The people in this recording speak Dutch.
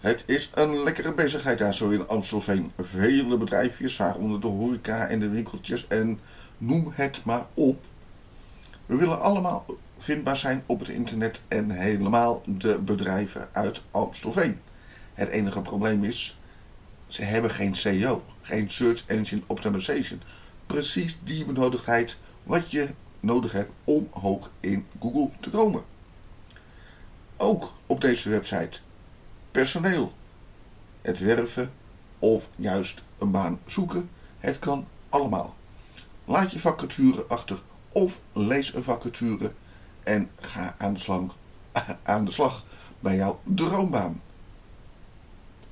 Het is een lekkere bezigheid daar zo in Amstelveen. Vele bedrijfjes, waaronder de horeca en de winkeltjes en noem het maar op. We willen allemaal vindbaar zijn op het internet en helemaal de bedrijven uit Amstelveen. Het enige probleem is, ze hebben geen SEO, geen Search Engine Optimization. Precies die benodigdheid wat je nodig hebt om hoog in Google te komen. Ook op deze website personeel, het werven of juist een baan zoeken. Het kan allemaal. Laat je vacature achter of lees een vacature en ga aan de slag, aan de slag bij jouw droombaan.